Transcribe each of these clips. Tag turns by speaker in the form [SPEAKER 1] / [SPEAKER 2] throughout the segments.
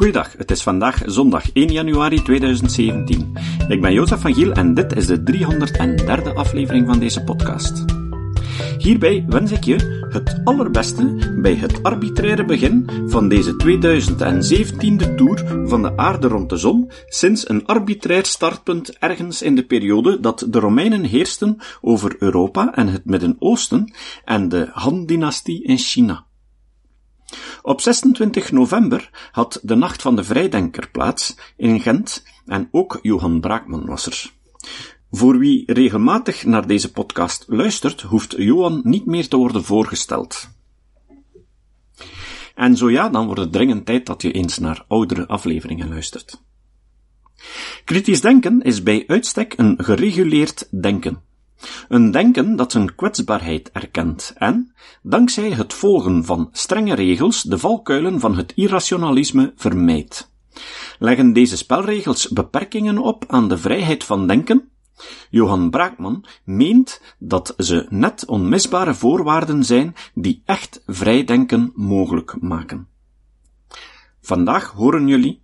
[SPEAKER 1] Goeiedag, het is vandaag zondag 1 januari 2017. Ik ben Jozef van Giel en dit is de 303e aflevering van deze podcast. Hierbij wens ik je het allerbeste bij het arbitraire begin van deze 2017e tour van de aarde rond de zon, sinds een arbitrair startpunt ergens in de periode dat de Romeinen heersten over Europa en het Midden-Oosten en de Han-dynastie in China. Op 26 november had de Nacht van de Vrijdenker plaats in Gent en ook Johan Braakman was er. Voor wie regelmatig naar deze podcast luistert, hoeft Johan niet meer te worden voorgesteld. En zo ja, dan wordt het dringend tijd dat je eens naar oudere afleveringen luistert. Kritisch denken is bij uitstek een gereguleerd denken. Een denken dat zijn kwetsbaarheid erkent en, dankzij het volgen van strenge regels, de valkuilen van het irrationalisme vermijdt. Leggen deze spelregels beperkingen op aan de vrijheid van denken? Johan Braakman meent dat ze net onmisbare voorwaarden zijn die echt vrij denken mogelijk maken. Vandaag horen jullie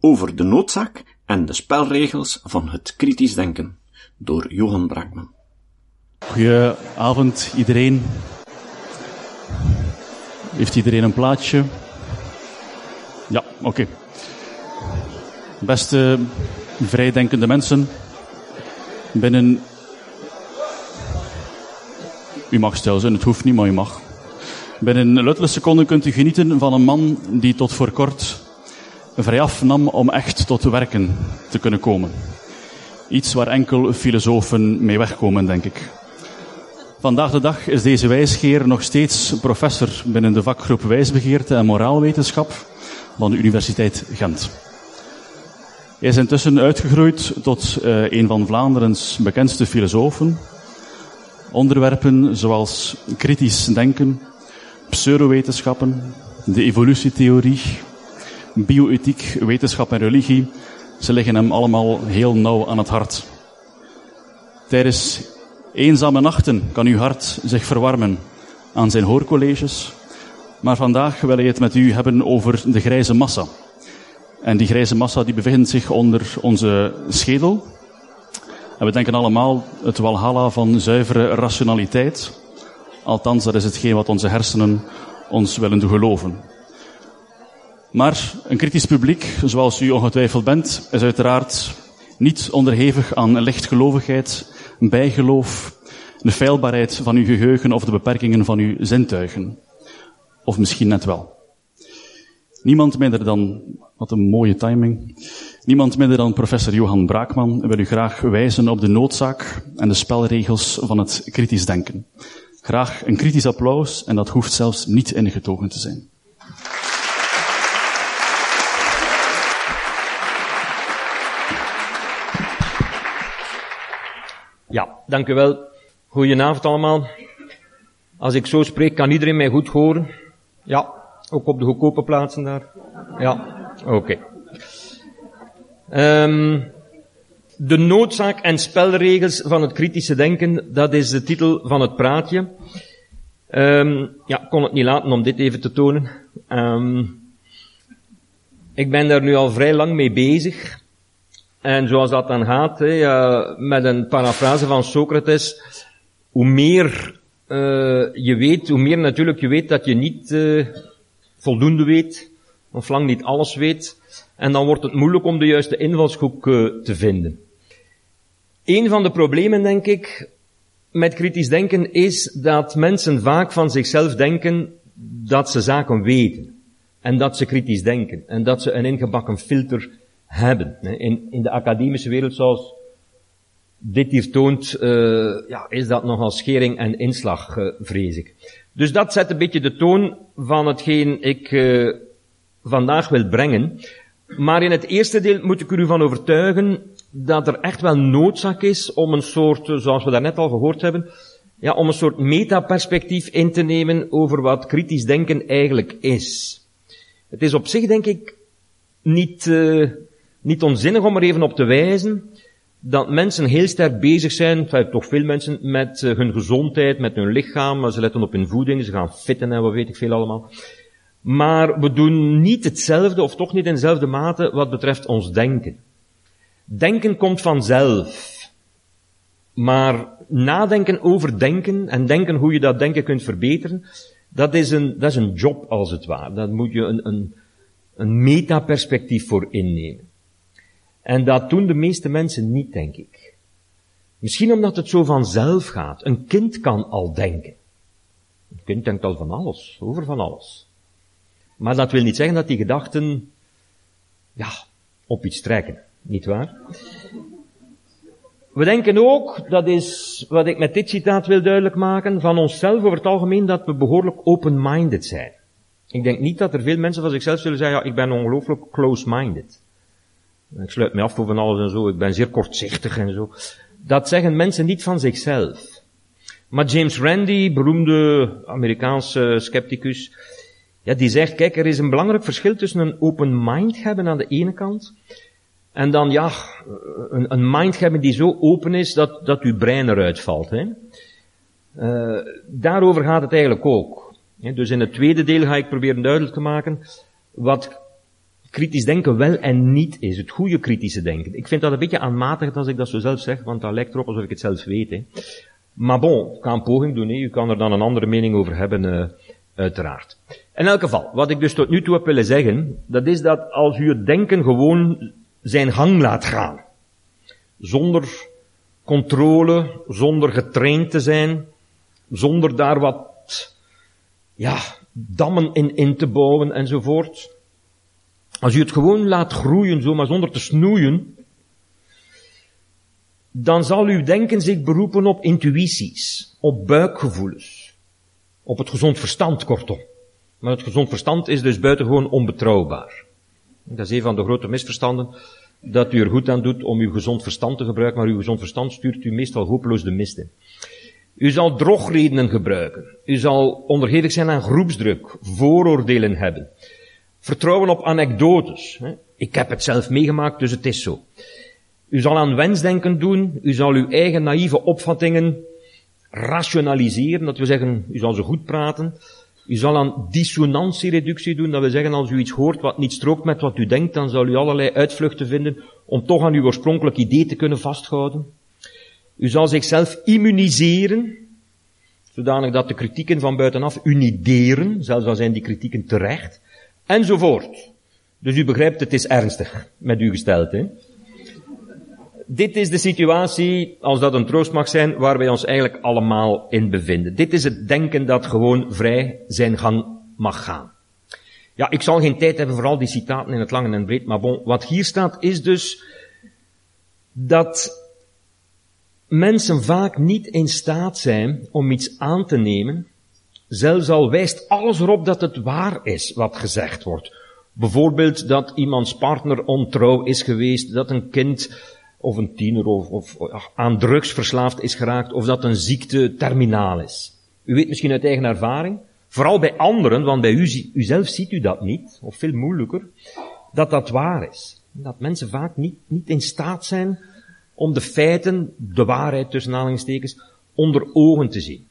[SPEAKER 1] over de noodzaak en de spelregels van het kritisch denken door Johan Braakman.
[SPEAKER 2] Goedenavond iedereen. Heeft iedereen een plaatje? Ja, oké. Beste vrijdenkende mensen, binnen. U mag stil zijn, het hoeft niet, maar u mag. Binnen luttele seconden kunt u genieten van een man die tot voor kort vrijaf nam om echt tot werken te kunnen komen. Iets waar enkel filosofen mee wegkomen, denk ik. Vandaag de dag is deze wijsgeer nog steeds professor binnen de vakgroep Wijsbegeerte en Moraalwetenschap van de Universiteit Gent. Hij is intussen uitgegroeid tot uh, een van Vlaanderens bekendste filosofen. Onderwerpen zoals kritisch denken, pseudowetenschappen, de evolutietheorie, bioethiek, wetenschap en religie ze liggen hem allemaal heel nauw aan het hart. Tijdens eenzame nachten kan uw hart zich verwarmen aan zijn hoorcolleges, maar vandaag wil hij het met u hebben over de grijze massa. En die grijze massa die bevindt zich onder onze schedel. En we denken allemaal het walhalla van zuivere rationaliteit. Althans, dat is hetgeen wat onze hersenen ons willen doen geloven. Maar een kritisch publiek, zoals u ongetwijfeld bent, is uiteraard niet onderhevig aan lichtgelovigheid, bijgeloof, de feilbaarheid van uw geheugen of de beperkingen van uw zintuigen. Of misschien net wel. Niemand minder dan, wat een mooie timing, niemand minder dan professor Johan Braakman wil u graag wijzen op de noodzaak en de spelregels van het kritisch denken. Graag een kritisch applaus en dat hoeft zelfs niet ingetogen te zijn.
[SPEAKER 3] Ja, dank u wel. Goedenavond allemaal. Als ik zo spreek, kan iedereen mij goed horen? Ja, ook op de goedkope plaatsen daar? Ja, oké. Okay. Um, de noodzaak en spelregels van het kritische denken, dat is de titel van het praatje. Um, ja, kon het niet laten om dit even te tonen. Um, ik ben daar nu al vrij lang mee bezig. En zoals dat dan gaat, met een parafrase van Socrates, hoe meer uh, je weet, hoe meer natuurlijk je weet dat je niet uh, voldoende weet, of lang niet alles weet, en dan wordt het moeilijk om de juiste invalshoek uh, te vinden. Een van de problemen, denk ik, met kritisch denken is dat mensen vaak van zichzelf denken dat ze zaken weten. En dat ze kritisch denken. En dat ze een ingebakken filter hebben. In, in de academische wereld, zoals dit hier toont, uh, ja, is dat nogal schering en inslag, uh, vrees ik. Dus dat zet een beetje de toon van hetgeen ik uh, vandaag wil brengen. Maar in het eerste deel moet ik er u van overtuigen dat er echt wel noodzaak is om een soort, zoals we daarnet al gehoord hebben, ja, om een soort metaperspectief in te nemen over wat kritisch denken eigenlijk is. Het is op zich, denk ik, niet, niet onzinnig om er even op te wijzen dat mensen heel sterk bezig zijn, toch veel mensen, met uh, hun gezondheid, met hun lichaam, ze letten op hun voeding, ze gaan fitten en wat weet ik veel allemaal. Maar we doen niet hetzelfde, of toch niet in dezelfde mate, wat betreft ons denken. Denken komt vanzelf. Maar nadenken over denken en denken hoe je dat denken kunt verbeteren, dat is een, dat is een job als het ware. Daar moet je een, een, een metaperspectief voor innemen. En dat doen de meeste mensen niet, denk ik. Misschien omdat het zo vanzelf gaat. Een kind kan al denken. Een kind denkt al van alles, over van alles. Maar dat wil niet zeggen dat die gedachten, ja, op iets trekken. Niet waar? We denken ook, dat is wat ik met dit citaat wil duidelijk maken, van onszelf over het algemeen dat we behoorlijk open-minded zijn. Ik denk niet dat er veel mensen van zichzelf zullen zeggen, ja, ik ben ongelooflijk close-minded. Ik sluit me af voor van alles en zo, ik ben zeer kortzichtig en zo. Dat zeggen mensen niet van zichzelf. Maar James Randi, beroemde Amerikaanse scepticus, ja, die zegt, kijk, er is een belangrijk verschil tussen een open mind hebben aan de ene kant en dan, ja, een, een mind hebben die zo open is dat, dat uw brein eruit valt. Hè? Uh, daarover gaat het eigenlijk ook. Dus in het tweede deel ga ik proberen duidelijk te maken wat kritisch denken wel en niet is. Het goede kritische denken. Ik vind dat een beetje aanmatigend als ik dat zo zelf zeg, want dat lijkt erop alsof ik het zelf weet. Hè. Maar bon, ik ga een poging doen. Hè. U kan er dan een andere mening over hebben, uh, uiteraard. In elk geval, wat ik dus tot nu toe heb willen zeggen, dat is dat als u het denken gewoon zijn gang laat gaan. Zonder controle, zonder getraind te zijn, zonder daar wat, ja, dammen in in te bouwen enzovoort. Als u het gewoon laat groeien, zomaar zonder te snoeien, dan zal uw denken zich beroepen op intuïties, op buikgevoelens, op het gezond verstand, kortom. Maar het gezond verstand is dus buitengewoon onbetrouwbaar. Dat is een van de grote misverstanden, dat u er goed aan doet om uw gezond verstand te gebruiken, maar uw gezond verstand stuurt u meestal hopeloos de mist in. U zal drogredenen gebruiken. U zal onderhevig zijn aan groepsdruk, vooroordelen hebben. Vertrouwen op anekdotes. Ik heb het zelf meegemaakt, dus het is zo. U zal aan wensdenken doen, u zal uw eigen naïeve opvattingen rationaliseren, dat we zeggen, u zal ze goed praten. U zal aan dissonantiereductie doen, dat we zeggen als u iets hoort wat niet strookt met wat u denkt, dan zal u allerlei uitvluchten vinden om toch aan uw oorspronkelijk idee te kunnen vasthouden. U zal zichzelf immuniseren, zodanig dat de kritieken van buitenaf u niet deren, zelfs al zijn die kritieken terecht, enzovoort. Dus u begrijpt, het is ernstig met u gesteld. Hè? dit is de situatie, als dat een troost mag zijn, waar wij ons eigenlijk allemaal in bevinden. Dit is het denken dat gewoon vrij zijn gang mag gaan. Ja, ik zal geen tijd hebben voor al die citaten in het lang en breed, maar bon, wat hier staat is dus dat mensen vaak niet in staat zijn om iets aan te nemen, zelfs al wijst alles erop dat het waar is wat gezegd wordt. Bijvoorbeeld dat iemands partner ontrouw is geweest, dat een kind of een tiener of, of aan drugs verslaafd is geraakt, of dat een ziekte terminaal is. U weet misschien uit eigen ervaring, vooral bij anderen, want bij u, zelf ziet u dat niet, of veel moeilijker, dat dat waar is. Dat mensen vaak niet, niet in staat zijn om de feiten, de waarheid tussen aanhalingstekens, onder ogen te zien.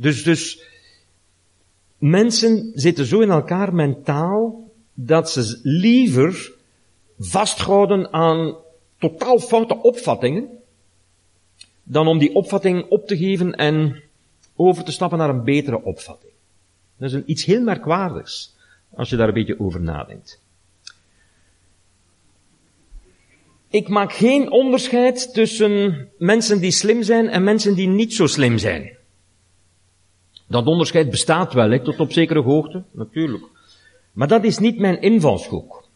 [SPEAKER 3] Dus, dus, mensen zitten zo in elkaar mentaal, dat ze liever vasthouden aan totaal foute opvattingen, dan om die opvatting op te geven en over te stappen naar een betere opvatting. Dat is iets heel merkwaardigs, als je daar een beetje over nadenkt. Ik maak geen onderscheid tussen mensen die slim zijn en mensen die niet zo slim zijn. Dat onderscheid bestaat wel, tot op zekere hoogte, natuurlijk. Maar dat is niet mijn invalshoek.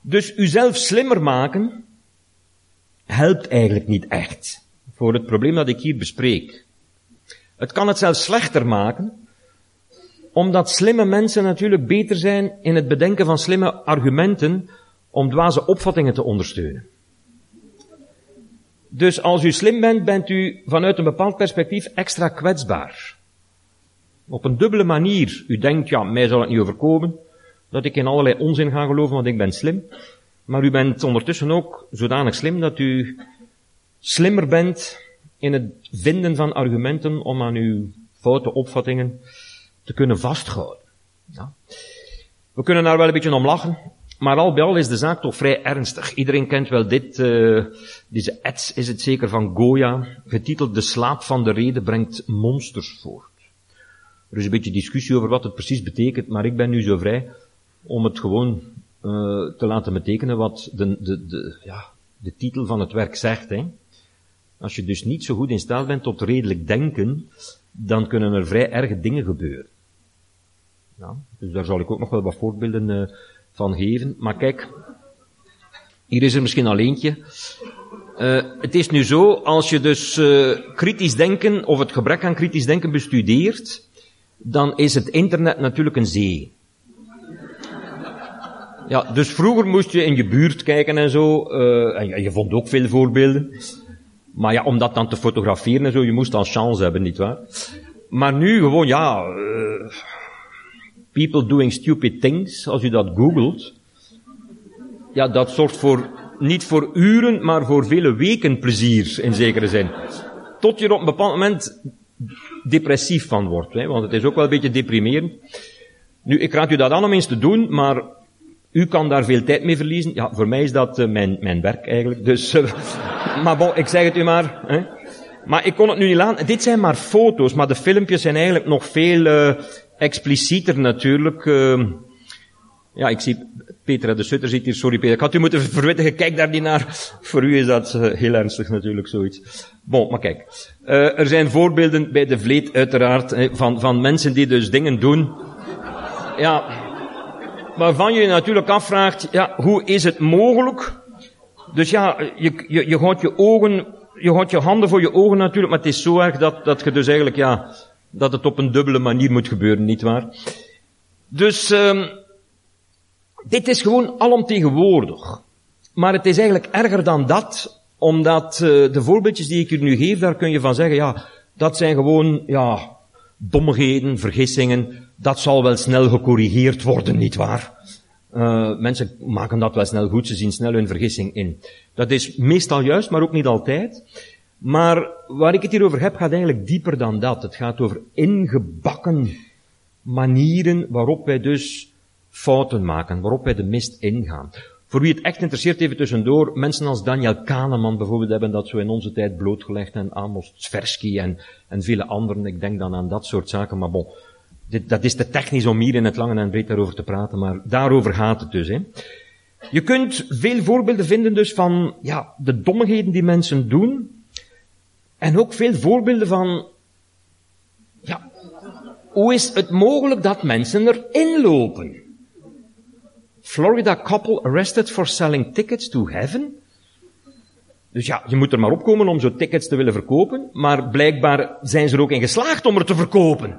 [SPEAKER 3] Dus uzelf slimmer maken, helpt eigenlijk niet echt voor het probleem dat ik hier bespreek. Het kan het zelfs slechter maken, omdat slimme mensen natuurlijk beter zijn in het bedenken van slimme argumenten om dwaze opvattingen te ondersteunen. Dus als u slim bent, bent u vanuit een bepaald perspectief extra kwetsbaar. Op een dubbele manier. U denkt, ja, mij zal het niet overkomen, dat ik in allerlei onzin ga geloven, want ik ben slim. Maar u bent ondertussen ook zodanig slim dat u slimmer bent in het vinden van argumenten om aan uw foute opvattingen te kunnen vasthouden. Ja. We kunnen daar wel een beetje om lachen, maar al bij al is de zaak toch vrij ernstig. Iedereen kent wel dit, uh, deze ads is het zeker van Goya, getiteld De slaap van de reden brengt monsters voort. Er is een beetje discussie over wat het precies betekent, maar ik ben nu zo vrij om het gewoon uh, te laten betekenen wat de, de, de, ja, de titel van het werk zegt. Hè. Als je dus niet zo goed in staat bent tot redelijk denken, dan kunnen er vrij erge dingen gebeuren. Ja, dus daar zal ik ook nog wel wat voorbeelden uh, van geven. Maar kijk, hier is er misschien al eentje. Uh, het is nu zo, als je dus uh, kritisch denken of het gebrek aan kritisch denken bestudeert, dan is het internet natuurlijk een zee. Ja, dus vroeger moest je in je buurt kijken en zo, uh, en je vond ook veel voorbeelden. Maar ja, om dat dan te fotograferen en zo, je moest dan chance hebben, nietwaar? Maar nu gewoon, ja, uh, people doing stupid things, als je dat googelt, ja, dat zorgt voor, niet voor uren, maar voor vele weken plezier, in zekere zin. Tot je op een bepaald moment depressief van wordt, hè, want het is ook wel een beetje deprimerend. Nu, ik raad u dat aan om eens te doen, maar u kan daar veel tijd mee verliezen. Ja, voor mij is dat uh, mijn, mijn werk eigenlijk. Dus, uh, maar bon, ik zeg het u maar. Hè. Maar ik kon het nu niet laten. Dit zijn maar foto's, maar de filmpjes zijn eigenlijk nog veel uh, explicieter natuurlijk. Ja, ik zie Peter de Sutter zit hier. Sorry Peter, ik had u moeten verwittigen. Kijk daar niet naar. Voor u is dat heel ernstig natuurlijk, zoiets. Bon, maar kijk. er zijn voorbeelden bij de vleet uiteraard van, van mensen die dus dingen doen. Ja, waarvan je je natuurlijk afvraagt, ja, hoe is het mogelijk? Dus ja, je, je, je houdt je ogen, je houdt je handen voor je ogen natuurlijk, maar het is zo erg dat, dat je dus eigenlijk, ja, dat het op een dubbele manier moet gebeuren, nietwaar? Dus, um, dit is gewoon alomtegenwoordig. Maar het is eigenlijk erger dan dat, omdat uh, de voorbeeldjes die ik u nu geef, daar kun je van zeggen, ja, dat zijn gewoon, ja, dommigheden, vergissingen, dat zal wel snel gecorrigeerd worden, nietwaar? Uh, mensen maken dat wel snel goed, ze zien snel hun vergissing in. Dat is meestal juist, maar ook niet altijd. Maar waar ik het hier over heb, gaat eigenlijk dieper dan dat. Het gaat over ingebakken manieren waarop wij dus fouten maken, waarop wij de mist ingaan. Voor wie het echt interesseert, even tussendoor, mensen als Daniel Kahneman bijvoorbeeld hebben dat zo in onze tijd blootgelegd en Amos Tversky en, en vele anderen. Ik denk dan aan dat soort zaken, maar bon, dit, dat is te technisch om hier in het lange en breed daarover te praten, maar daarover gaat het dus. Hè. Je kunt veel voorbeelden vinden dus van ja, de dommigheden die mensen doen. En ook veel voorbeelden van, ja, hoe is het mogelijk dat mensen erin lopen? Florida couple arrested for selling tickets to heaven. Dus ja, je moet er maar opkomen om zo tickets te willen verkopen, maar blijkbaar zijn ze er ook in geslaagd om er te verkopen.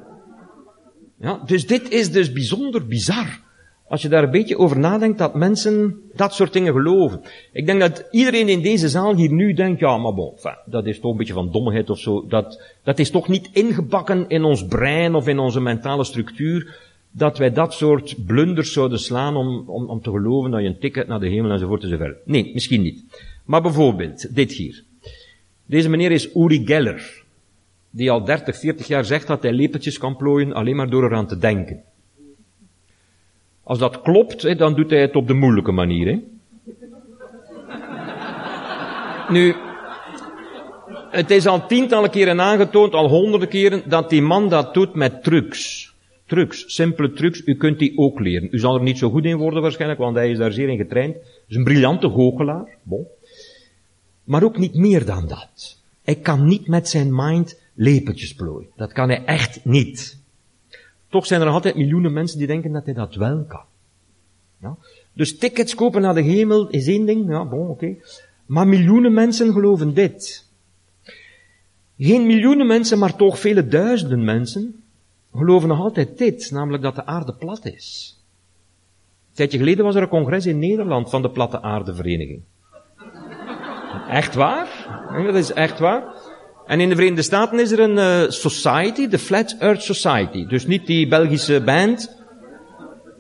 [SPEAKER 3] Ja, dus dit is dus bijzonder bizar. Als je daar een beetje over nadenkt dat mensen dat soort dingen geloven. Ik denk dat iedereen in deze zaal hier nu denkt, ja, maar bon, dat is toch een beetje van dommigheid of zo. Dat, dat is toch niet ingebakken in ons brein of in onze mentale structuur dat wij dat soort blunders zouden slaan om, om, om te geloven dat je een ticket naar de hemel enzovoort enzovoort. Nee, misschien niet. Maar bijvoorbeeld, dit hier. Deze meneer is Uri Geller, die al 30, 40 jaar zegt dat hij lepeltjes kan plooien alleen maar door eraan te denken. Als dat klopt, dan doet hij het op de moeilijke manier. Hè? Nu, het is al tientallen keren aangetoond, al honderden keren, dat die man dat doet met trucs trucs, simpele trucs, u kunt die ook leren. U zal er niet zo goed in worden waarschijnlijk, want hij is daar zeer in getraind. Hij is een briljante goochelaar, bon. Maar ook niet meer dan dat. Hij kan niet met zijn mind lepeltjes plooien. Dat kan hij echt niet. Toch zijn er altijd miljoenen mensen die denken dat hij dat wel kan. Ja? Dus tickets kopen naar de hemel is één ding, ja, bon, oké. Maar miljoenen mensen geloven dit. Geen miljoenen mensen, maar toch vele duizenden mensen geloven nog altijd dit, namelijk dat de aarde plat is. Een tijdje geleden was er een congres in Nederland van de Platte Aardevereniging. Echt waar? Dat is echt waar. En in de Verenigde Staten is er een uh, society, de Flat Earth Society. Dus niet die Belgische band.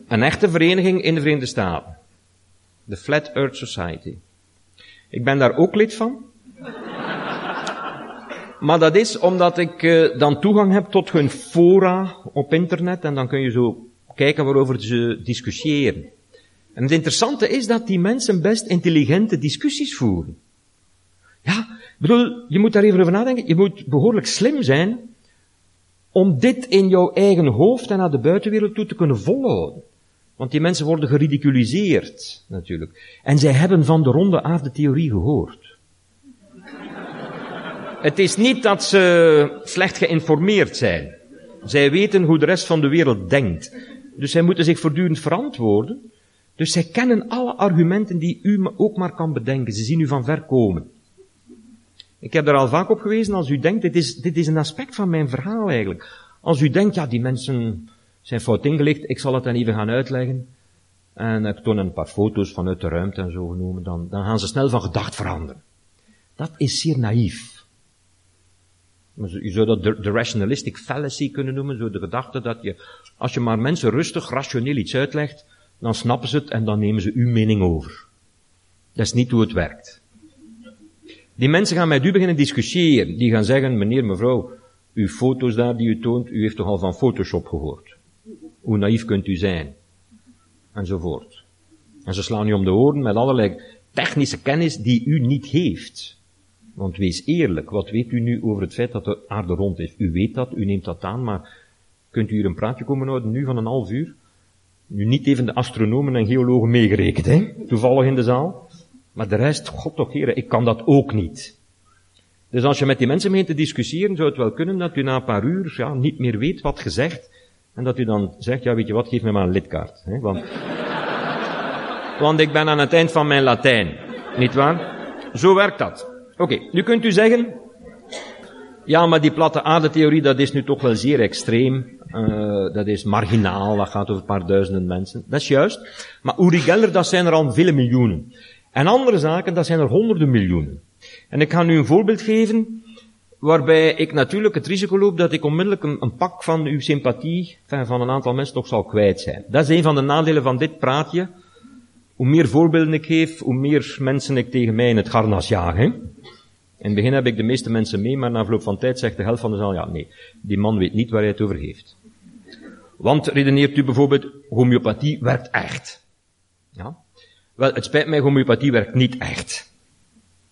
[SPEAKER 3] Een echte vereniging in de Verenigde Staten. De Flat Earth Society. Ik ben daar ook lid van. Maar dat is omdat ik uh, dan toegang heb tot hun fora op internet en dan kun je zo kijken waarover ze discussiëren. En het interessante is dat die mensen best intelligente discussies voeren. Ja, ik bedoel, je moet daar even over nadenken. Je moet behoorlijk slim zijn om dit in jouw eigen hoofd en naar de buitenwereld toe te kunnen volhouden. Want die mensen worden geridiculiseerd, natuurlijk. En zij hebben van de ronde aarde theorie gehoord. Het is niet dat ze slecht geïnformeerd zijn. Zij weten hoe de rest van de wereld denkt. Dus zij moeten zich voortdurend verantwoorden. Dus zij kennen alle argumenten die u ook maar kan bedenken. Ze zien u van ver komen. Ik heb er al vaak op gewezen, als u denkt, dit is, dit is een aspect van mijn verhaal eigenlijk. Als u denkt, ja, die mensen zijn fout ingelicht, ik zal het dan even gaan uitleggen. En ik toon een paar foto's vanuit de ruimte en zo genomen, dan, dan gaan ze snel van gedacht veranderen. Dat is zeer naïef. Je zou dat de, rationalistic fallacy kunnen noemen, zo de gedachte dat je, als je maar mensen rustig, rationeel iets uitlegt, dan snappen ze het en dan nemen ze uw mening over. Dat is niet hoe het werkt. Die mensen gaan met u beginnen discussiëren. Die gaan zeggen, meneer, mevrouw, uw foto's daar die u toont, u heeft toch al van Photoshop gehoord. Hoe naïef kunt u zijn? Enzovoort. En ze slaan u om de oren met allerlei technische kennis die u niet heeft. Want wees eerlijk, wat weet u nu over het feit dat de aarde rond is? U weet dat, u neemt dat aan, maar kunt u hier een praatje komen houden nu van een half uur? Nu niet even de astronomen en geologen meegerekend, hè? Toevallig in de zaal. Maar de rest, god toch heren, ik kan dat ook niet. Dus als je met die mensen begint te discussiëren, zou het wel kunnen dat u na een paar uur ja, niet meer weet wat gezegd, en dat u dan zegt, ja weet je wat, geef me maar een lidkaart. Hè? Want, want ik ben aan het eind van mijn Latijn. Niet waar? Zo werkt dat. Oké, nu kunt u zeggen, ja, maar die platte aardetheorie, dat is nu toch wel zeer extreem. Uh, dat is marginaal, dat gaat over een paar duizenden mensen. Dat is juist. Maar Uri Geller, dat zijn er al vele miljoenen. En andere zaken, dat zijn er honderden miljoenen. En ik ga nu een voorbeeld geven, waarbij ik natuurlijk het risico loop dat ik onmiddellijk een, een pak van uw sympathie van een aantal mensen toch zal kwijt zijn. Dat is een van de nadelen van dit praatje. Hoe meer voorbeelden ik geef, hoe meer mensen ik tegen mij in het garnas jaag. Hè? In het begin heb ik de meeste mensen mee, maar na verloop van tijd zegt de helft van de zaal, ja nee, die man weet niet waar hij het over heeft. Want redeneert u bijvoorbeeld, homeopathie werkt echt. Ja? Wel, het spijt mij, homeopathie werkt niet echt.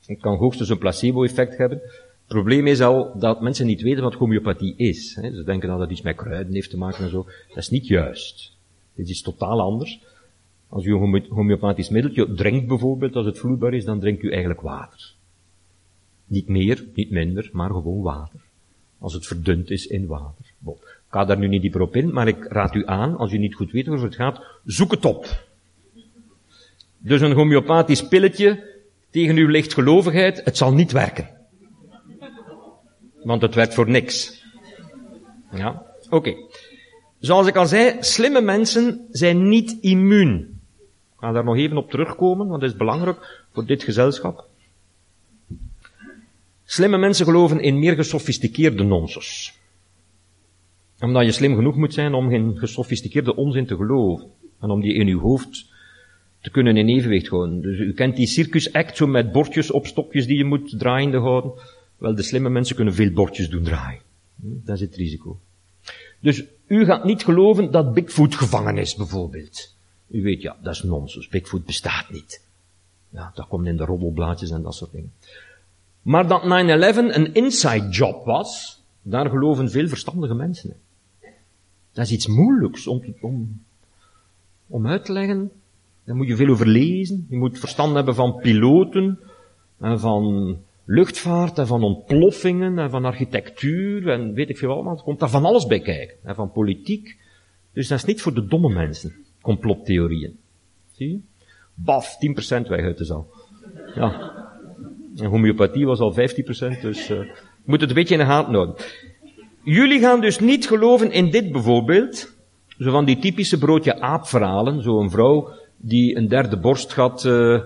[SPEAKER 3] Het kan hoogstens een placebo-effect hebben. Het probleem is al dat mensen niet weten wat homeopathie is. Ze denken dat dat iets met kruiden heeft te maken en zo. Dat is niet juist. Dit is totaal anders. Als u een homeopathisch middeltje drinkt bijvoorbeeld, als het vloeibaar is, dan drinkt u eigenlijk water. Niet meer, niet minder, maar gewoon water. Als het verdund is in water. Bon. Ik ga daar nu niet dieper op in, maar ik raad u aan, als u niet goed weet waarover het gaat, zoek het op. Dus een homeopathisch pilletje tegen uw lichtgelovigheid, het zal niet werken. Want het werkt voor niks. Ja, oké. Zoals ik al zei, slimme mensen zijn niet immuun. Ik ga daar nog even op terugkomen, want dat is belangrijk voor dit gezelschap. Slimme mensen geloven in meer gesofisticeerde nonsens. Omdat je slim genoeg moet zijn om geen gesofisticeerde onzin te geloven. En om die in uw hoofd te kunnen in evenwicht houden. Dus u kent die circus act zo met bordjes op stokjes die je moet draaiende houden. Wel, de slimme mensen kunnen veel bordjes doen draaien. Hm, dat is het risico. Dus u gaat niet geloven dat Bigfoot gevangen is, bijvoorbeeld. U weet, ja, dat is nonsens. Bigfoot bestaat niet. Ja, dat komt in de roddelblaadjes en dat soort dingen. Maar dat 9-11 een inside job was, daar geloven veel verstandige mensen in. Dat is iets moeilijks om, om, om uit te leggen. Daar moet je veel over lezen. Je moet verstand hebben van piloten, en van luchtvaart, en van ontploffingen, en van architectuur, en weet ik veel allemaal. Er komt daar van alles bij kijken. En van politiek. Dus dat is niet voor de domme mensen, complottheorieën. Zie je? Baf, 10% weg uit de zaal. Ja. En homeopathie was al 15%, dus uh, moet het een beetje in de gaten houden. Jullie gaan dus niet geloven in dit bijvoorbeeld. Zo van die typische broodje aapverhalen. Zo een vrouw die een derde borstgat uh,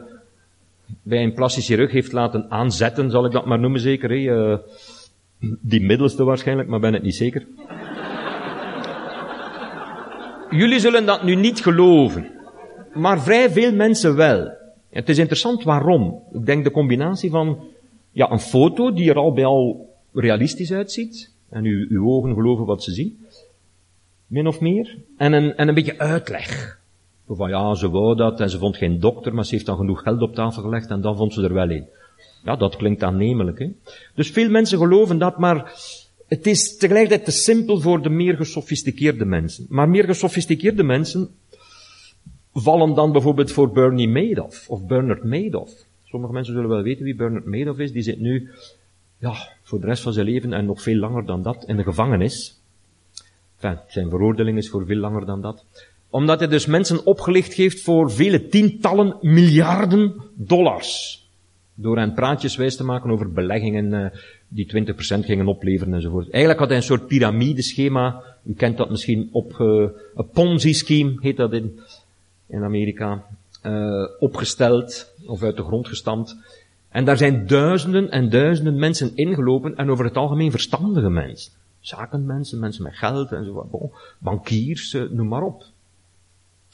[SPEAKER 3] bij een plastische rug heeft laten aanzetten, zal ik dat maar noemen zeker. Uh, die middelste waarschijnlijk, maar ben het niet zeker. Jullie zullen dat nu niet geloven. Maar vrij veel mensen wel. Het is interessant waarom. Ik denk de combinatie van ja, een foto die er al bij al realistisch uitziet. En uw, uw ogen geloven wat ze zien. Min of meer. En een, en een beetje uitleg. Van ja, ze wou dat en ze vond geen dokter, maar ze heeft dan genoeg geld op tafel gelegd en dan vond ze er wel in. Ja, dat klinkt aannemelijk. Hè? Dus veel mensen geloven dat, maar het is tegelijkertijd te simpel voor de meer gesofisticeerde mensen. Maar meer gesofisticeerde mensen vallen dan bijvoorbeeld voor Bernie Madoff of Bernard Madoff. Sommige mensen zullen wel weten wie Bernard Madoff is. Die zit nu, ja, voor de rest van zijn leven en nog veel langer dan dat in de gevangenis. Zijn veroordeling is voor veel langer dan dat. Omdat hij dus mensen opgelicht heeft voor vele tientallen miljarden dollars. Door hen praatjes wijs te maken over beleggingen uh, die 20% gingen opleveren enzovoort. Eigenlijk had hij een soort piramideschema. U kent dat misschien op uh, een Ponzi-scheme, heet dat in, in Amerika. Uh, opgesteld of uit de grond gestampt. En daar zijn duizenden en duizenden mensen ingelopen en over het algemeen verstandige mensen. Zakenmensen, mensen met geld enzovoort. Bon, bankiers, noem maar op.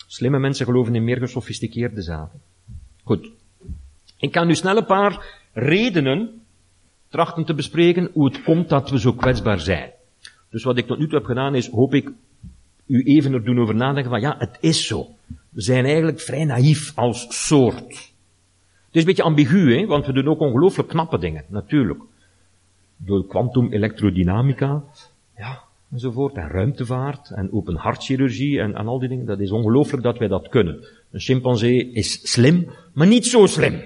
[SPEAKER 3] Slimme mensen geloven in meer gesofisticeerde zaken. Goed. Ik kan nu snel een paar redenen trachten te bespreken hoe het komt dat we zo kwetsbaar zijn. Dus wat ik tot nu toe heb gedaan is, hoop ik, u even er doen over nadenken van, ja, het is zo. We zijn eigenlijk vrij naïef als soort. Het is een beetje ambigu, hè, want we doen ook ongelooflijk knappe dingen, natuurlijk. Door kwantum elektrodynamica, ja, enzovoort, en ruimtevaart, en open hartchirurgie, en, en al die dingen. Dat is ongelooflijk dat wij dat kunnen. Een chimpansee is slim, maar niet zo slim.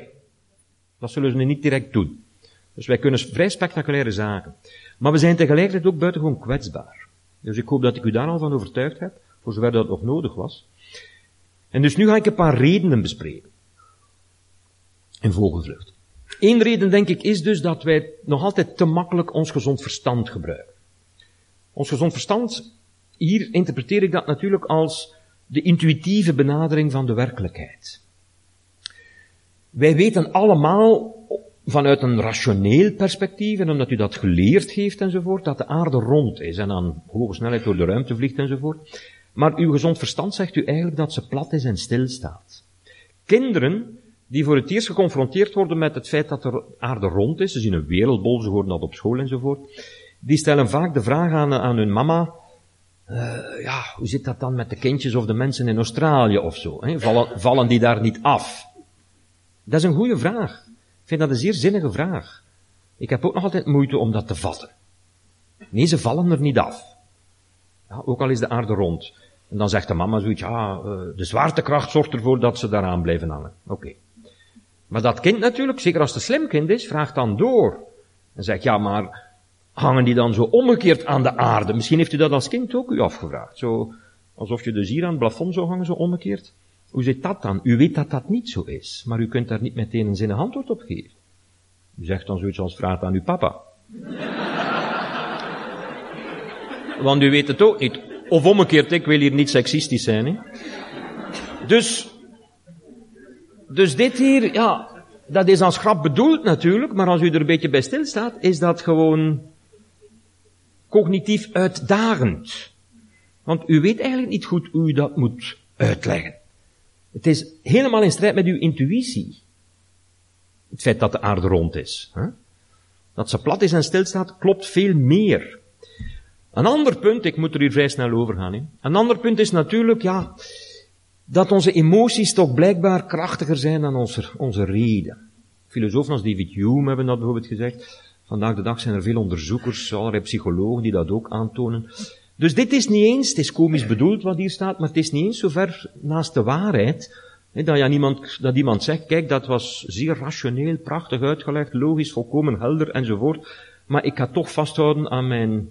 [SPEAKER 3] Dat zullen ze niet direct doen. Dus wij kunnen vrij spectaculaire zaken. Maar we zijn tegelijkertijd ook buitengewoon kwetsbaar. Dus ik hoop dat ik u daar al van overtuigd heb, voor zover dat nog nodig was. En dus nu ga ik een paar redenen bespreken. In vogelvlucht. Eén reden, denk ik, is dus dat wij nog altijd te makkelijk ons gezond verstand gebruiken. Ons gezond verstand, hier interpreteer ik dat natuurlijk als de intuïtieve benadering van de werkelijkheid. Wij weten allemaal vanuit een rationeel perspectief, en omdat u dat geleerd heeft enzovoort, dat de aarde rond is en aan hoge snelheid door de ruimte vliegt enzovoort. Maar uw gezond verstand zegt u eigenlijk dat ze plat is en stilstaat. Kinderen die voor het eerst geconfronteerd worden met het feit dat de aarde rond is, ze zien een wereldbol, ze horen dat op school enzovoort, die stellen vaak de vraag aan, hun mama, uh, ja, hoe zit dat dan met de kindjes of de mensen in Australië of zo? Hè? Vallen, vallen die daar niet af? Dat is een goede vraag. Ik vind dat een zeer zinnige vraag. Ik heb ook nog altijd moeite om dat te vatten. Nee, ze vallen er niet af. Ja, ook al is de aarde rond. En dan zegt de mama zoiets, ja, uh, de zwaartekracht zorgt ervoor dat ze daaraan blijven hangen. Oké. Maar dat kind natuurlijk, zeker als het een slim kind is, vraagt dan door. En zegt, ja, maar hangen die dan zo omgekeerd aan de aarde? Misschien heeft u dat als kind ook u afgevraagd. Zo, alsof je dus hier aan het plafond zou hangen, zo omgekeerd. Hoe zit dat dan? U weet dat dat niet zo is, maar u kunt daar niet meteen een zinnig antwoord op geven. U zegt dan zoiets als vraag aan uw papa. Want u weet het ook niet. Of omgekeerd, ik wil hier niet seksistisch zijn. Hè? Dus, dus dit hier, ja, dat is als grap bedoeld natuurlijk, maar als u er een beetje bij stilstaat, is dat gewoon cognitief uitdagend. Want u weet eigenlijk niet goed hoe u dat moet uitleggen. Het is helemaal in strijd met uw intuïtie. Het feit dat de aarde rond is. Hè? Dat ze plat is en stilstaat, klopt veel meer. Een ander punt, ik moet er hier vrij snel over gaan. Hè? Een ander punt is natuurlijk, ja, dat onze emoties toch blijkbaar krachtiger zijn dan onze, onze reden. Filosofen als David Hume hebben dat bijvoorbeeld gezegd. Vandaag de dag zijn er veel onderzoekers, allerlei psychologen die dat ook aantonen. Dus dit is niet eens, het is komisch bedoeld wat hier staat, maar het is niet eens zo ver naast de waarheid, dat, ja, niemand, dat iemand zegt, kijk, dat was zeer rationeel, prachtig uitgelegd, logisch, volkomen helder enzovoort, maar ik ga toch vasthouden aan mijn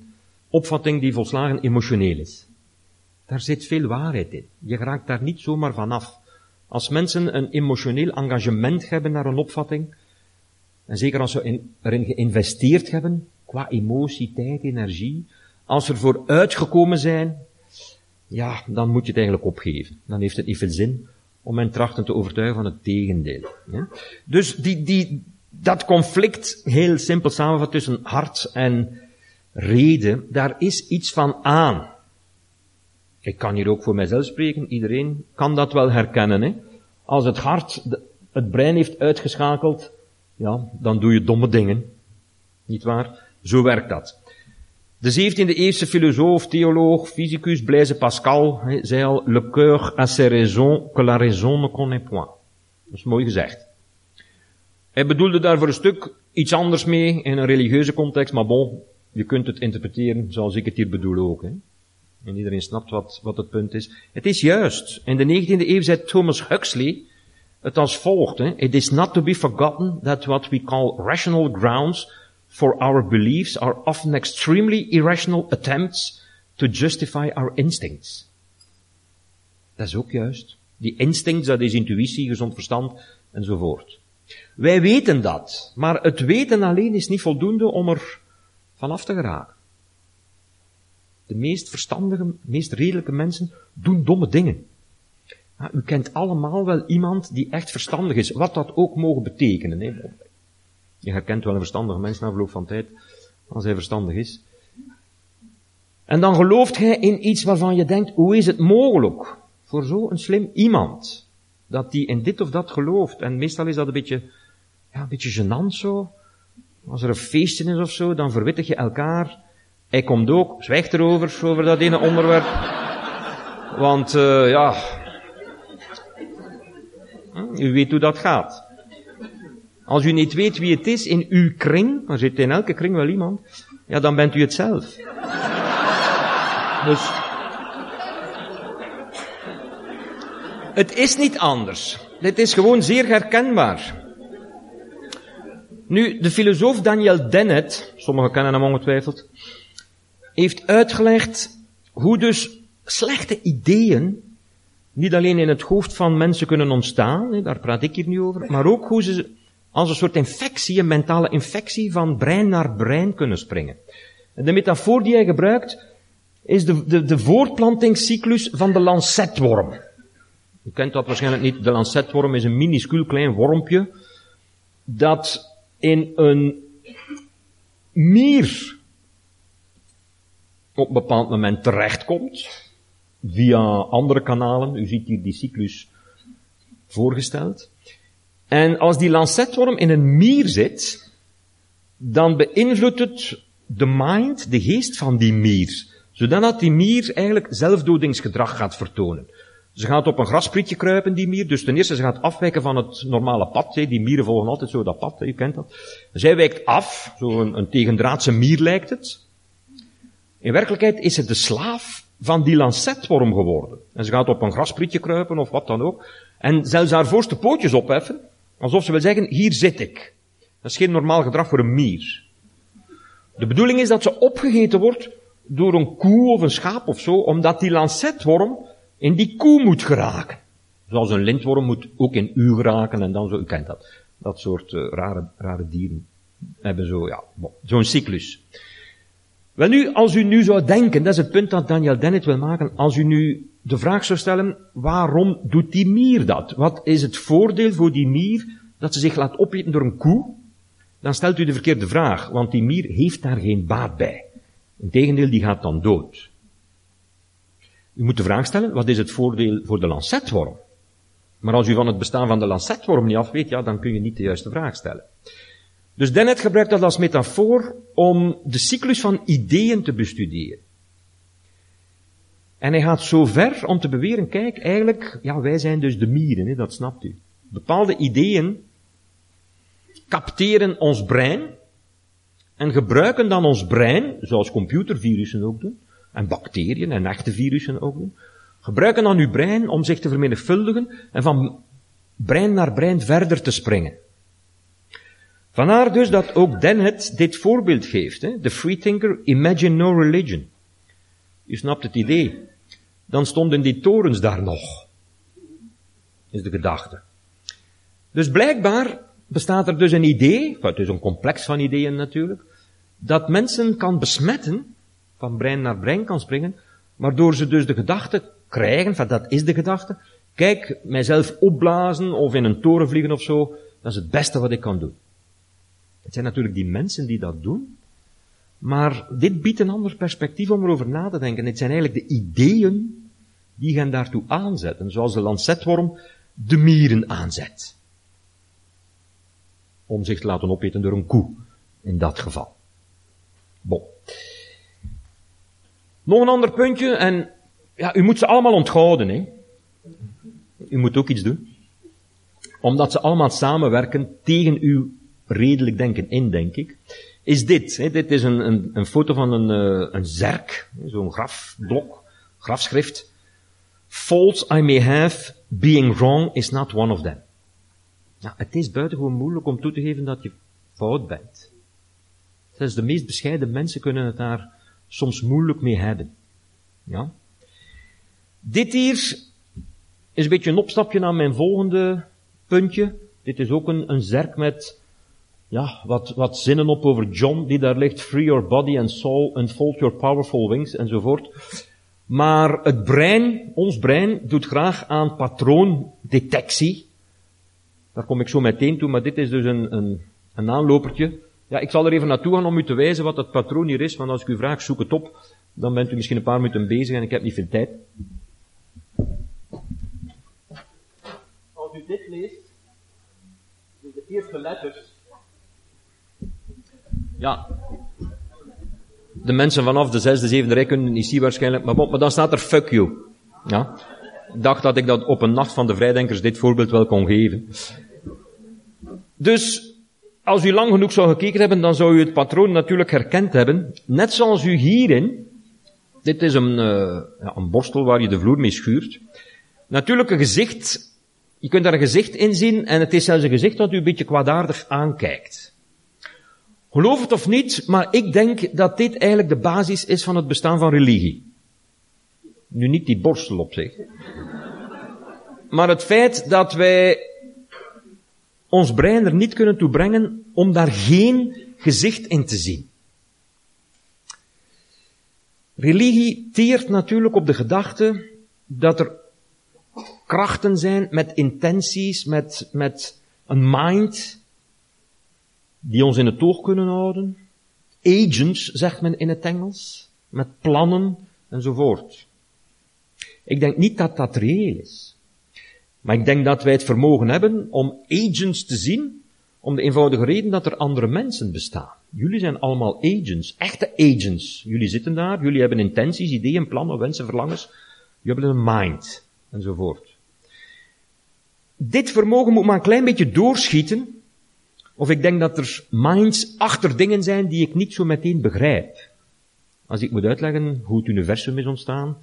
[SPEAKER 3] opvatting die volslagen emotioneel is. Daar zit veel waarheid in. Je raakt daar niet zomaar vanaf. Als mensen een emotioneel engagement hebben naar een opvatting, en zeker als ze in, erin geïnvesteerd hebben, qua emotie, tijd, energie, als ze ervoor uitgekomen zijn, ja, dan moet je het eigenlijk opgeven. Dan heeft het niet veel zin om men trachten te overtuigen van het tegendeel. Dus die, die, dat conflict, heel simpel samenvat tussen hart en reden, daar is iets van aan. Ik kan hier ook voor mijzelf spreken, iedereen kan dat wel herkennen. Hè? Als het hart het brein heeft uitgeschakeld, ja, dan doe je domme dingen. Niet waar? Zo werkt dat. De 17e eeuwse filosoof, theoloog, fysicus Blaise Pascal he, zei al, le cœur a ses raisons que la raison ne connaît point. Dat is mooi gezegd. Hij bedoelde daar voor een stuk iets anders mee in een religieuze context, maar bon, je kunt het interpreteren zoals ik het hier bedoel ook. En iedereen snapt wat, wat het punt is. Het is juist. In de 19e eeuw zei Thomas Huxley het als volgt. Hè. It is not to be forgotten that what we call rational grounds for our beliefs are often extremely irrational attempts to justify our instincts. Dat is ook juist. Die instincts, dat is intuïtie, gezond verstand enzovoort. Wij weten dat, maar het weten alleen is niet voldoende om er vanaf te geraken. De meest verstandige, meest redelijke mensen doen domme dingen. U kent allemaal wel iemand die echt verstandig is, wat dat ook mogen betekenen. Hè. Je herkent wel een verstandige mens na verloop van tijd, als hij verstandig is. En dan gelooft hij in iets waarvan je denkt, hoe is het mogelijk voor zo'n slim iemand, dat die in dit of dat gelooft. En meestal is dat een beetje, ja, een beetje gênant zo. Als er een feestje is of zo, dan verwittig je elkaar. Hij komt ook, zwijgt erover, over dat ene onderwerp. Want, uh, ja, u weet hoe dat gaat. Als u niet weet wie het is in uw kring, er zit in elke kring wel iemand, ja, dan bent u het zelf. Dus, het is niet anders. Dit is gewoon zeer herkenbaar. Nu, de filosoof Daniel Dennett, sommigen kennen hem ongetwijfeld, heeft uitgelegd hoe dus slechte ideeën niet alleen in het hoofd van mensen kunnen ontstaan, daar praat ik hier nu over, maar ook hoe ze als een soort infectie, een mentale infectie van brein naar brein kunnen springen. En de metafoor die hij gebruikt is de, de, de voortplantingscyclus van de lancetworm. U kent dat waarschijnlijk niet. De lancetworm is een minuscuul klein wormpje dat in een mier op een bepaald moment terechtkomt via andere kanalen. U ziet hier die cyclus voorgesteld. En als die lancetworm in een mier zit, dan beïnvloedt het de mind, de geest van die mier. Zodat die mier eigenlijk zelfdodingsgedrag gaat vertonen. Ze gaat op een grasprietje kruipen, die mier. Dus ten eerste, ze gaat afwijken van het normale pad. Die mieren volgen altijd zo dat pad, u kent dat. Zij wijkt af, zo een, een tegendraadse mier lijkt het. In werkelijkheid is het de slaaf van die lancetworm geworden. En ze gaat op een grasprietje kruipen of wat dan ook. En zelfs haar voorste pootjes opheffen. Alsof ze wil zeggen, hier zit ik. Dat is geen normaal gedrag voor een mier. De bedoeling is dat ze opgegeten wordt door een koe of een schaap of zo, omdat die lancetworm in die koe moet geraken. Zoals een lintworm moet ook in u geraken en dan zo, u kent dat. Dat soort uh, rare, rare dieren hebben zo, ja, zo'n cyclus. Wel nu, als u nu zou denken, dat is het punt dat Daniel Dennett wil maken, als u nu de vraag zou stellen, waarom doet die mier dat? Wat is het voordeel voor die mier dat ze zich laat opeten door een koe? Dan stelt u de verkeerde vraag, want die mier heeft daar geen baat bij. Integendeel, die gaat dan dood. U moet de vraag stellen, wat is het voordeel voor de lancetworm? Maar als u van het bestaan van de lancetworm niet af weet, ja, dan kun je niet de juiste vraag stellen. Dus Dennett gebruikt dat als metafoor om de cyclus van ideeën te bestuderen. En hij gaat zo ver om te beweren, kijk, eigenlijk, ja, wij zijn dus de mieren, hè, dat snapt u. Bepaalde ideeën capteren ons brein en gebruiken dan ons brein, zoals computervirussen ook doen, en bacteriën en echte virussen ook doen, gebruiken dan uw brein om zich te vermenigvuldigen en van brein naar brein verder te springen. Vandaar dus dat ook Dennett dit voorbeeld geeft. Hè? De freethinker, imagine no religion. U snapt het idee. Dan stonden die torens daar nog. Is de gedachte. Dus blijkbaar bestaat er dus een idee, het is een complex van ideeën natuurlijk, dat mensen kan besmetten, van brein naar brein kan springen, waardoor ze dus de gedachte krijgen, van dat is de gedachte, kijk, mijzelf opblazen of in een toren vliegen of zo, dat is het beste wat ik kan doen. Het zijn natuurlijk die mensen die dat doen, maar dit biedt een ander perspectief om erover na te denken. Het zijn eigenlijk de ideeën die hen daartoe aanzetten, zoals de lancetworm de mieren aanzet. Om zich te laten opeten door een koe, in dat geval. Bon. Nog een ander puntje, en ja, u moet ze allemaal onthouden. Hè. U moet ook iets doen. Omdat ze allemaal samenwerken tegen uw redelijk denken in, denk ik. Is dit. Hè. Dit is een, een, een foto van een, uh, een zerk, zo'n grafblok, grafschrift. Faults I may have, being wrong is not one of them. Ja, het is buitengewoon moeilijk om toe te geven dat je fout bent. Zelfs de meest bescheiden mensen kunnen het daar soms moeilijk mee hebben. Ja? Dit hier is een beetje een opstapje naar mijn volgende puntje. Dit is ook een, een zerk met ja, wat, wat zinnen op over John, die daar ligt. Free your body and soul, unfold your powerful wings, enzovoort. Maar het brein, ons brein, doet graag aan patroondetectie. Daar kom ik zo meteen toe, maar dit is dus een, een, een aanlopertje. Ja, ik zal er even naartoe gaan om u te wijzen wat het patroon hier is, want als ik u vraag, zoek het op, dan bent u misschien een paar minuten bezig en ik heb niet veel tijd. Als u dit leest, dus de eerste letters, ja, de mensen vanaf de zesde, zevende rij kunnen het niet zien waarschijnlijk, maar, maar dan staat er fuck you. Ja. Ik dacht dat ik dat op een nacht van de vrijdenkers dit voorbeeld wel kon geven. Dus, als u lang genoeg zou gekeken hebben, dan zou u het patroon natuurlijk herkend hebben. Net zoals u hierin, dit is een, ja, een borstel waar je de vloer mee schuurt. Natuurlijk een gezicht, je kunt daar een gezicht in zien en het is zelfs een gezicht dat u een beetje kwaadaardig aankijkt. Geloof het of niet, maar ik denk dat dit eigenlijk de basis is van het bestaan van religie. Nu niet die borstel op zich. Maar het feit dat wij ons brein er niet kunnen toe brengen om daar geen gezicht in te zien. Religie teert natuurlijk op de gedachte dat er krachten zijn met intenties, met, met een mind, die ons in het oog kunnen houden. Agents, zegt men in het Engels, met plannen enzovoort. Ik denk niet dat dat reëel is. Maar ik denk dat wij het vermogen hebben om agents te zien, om de eenvoudige reden dat er andere mensen bestaan. Jullie zijn allemaal agents, echte agents. Jullie zitten daar, jullie hebben intenties, ideeën, plannen, wensen, verlangens. Jullie hebben een mind, enzovoort. Dit vermogen moet maar een klein beetje doorschieten, of ik denk dat er minds achter dingen zijn die ik niet zo meteen begrijp. Als ik moet uitleggen hoe het universum is ontstaan,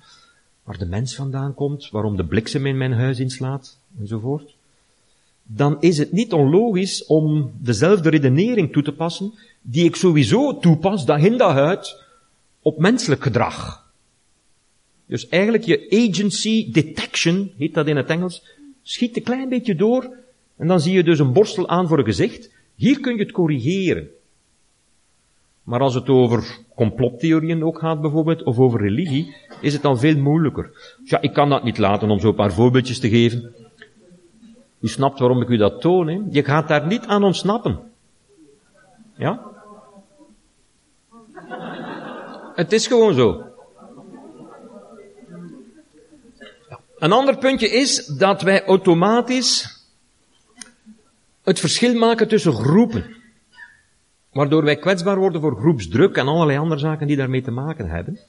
[SPEAKER 3] waar de mens vandaan komt, waarom de bliksem in mijn huis inslaat, enzovoort, dan is het niet onlogisch om dezelfde redenering toe te passen die ik sowieso toepas, dag in dag uit, op menselijk gedrag. Dus eigenlijk je agency detection, heet dat in het Engels, schiet een klein beetje door en dan zie je dus een borstel aan voor een gezicht. Hier kun je het corrigeren. Maar als het over complottheorieën ook gaat bijvoorbeeld, of over religie, is het dan veel moeilijker. Ja, ik kan dat niet laten om zo een paar voorbeeldjes te geven. U snapt waarom ik u dat toon, hè? Je gaat daar niet aan ontsnappen. Ja? Het is gewoon zo. Een ander puntje is dat wij automatisch het verschil maken tussen groepen. Waardoor wij kwetsbaar worden voor groepsdruk en allerlei andere zaken die daarmee te maken hebben.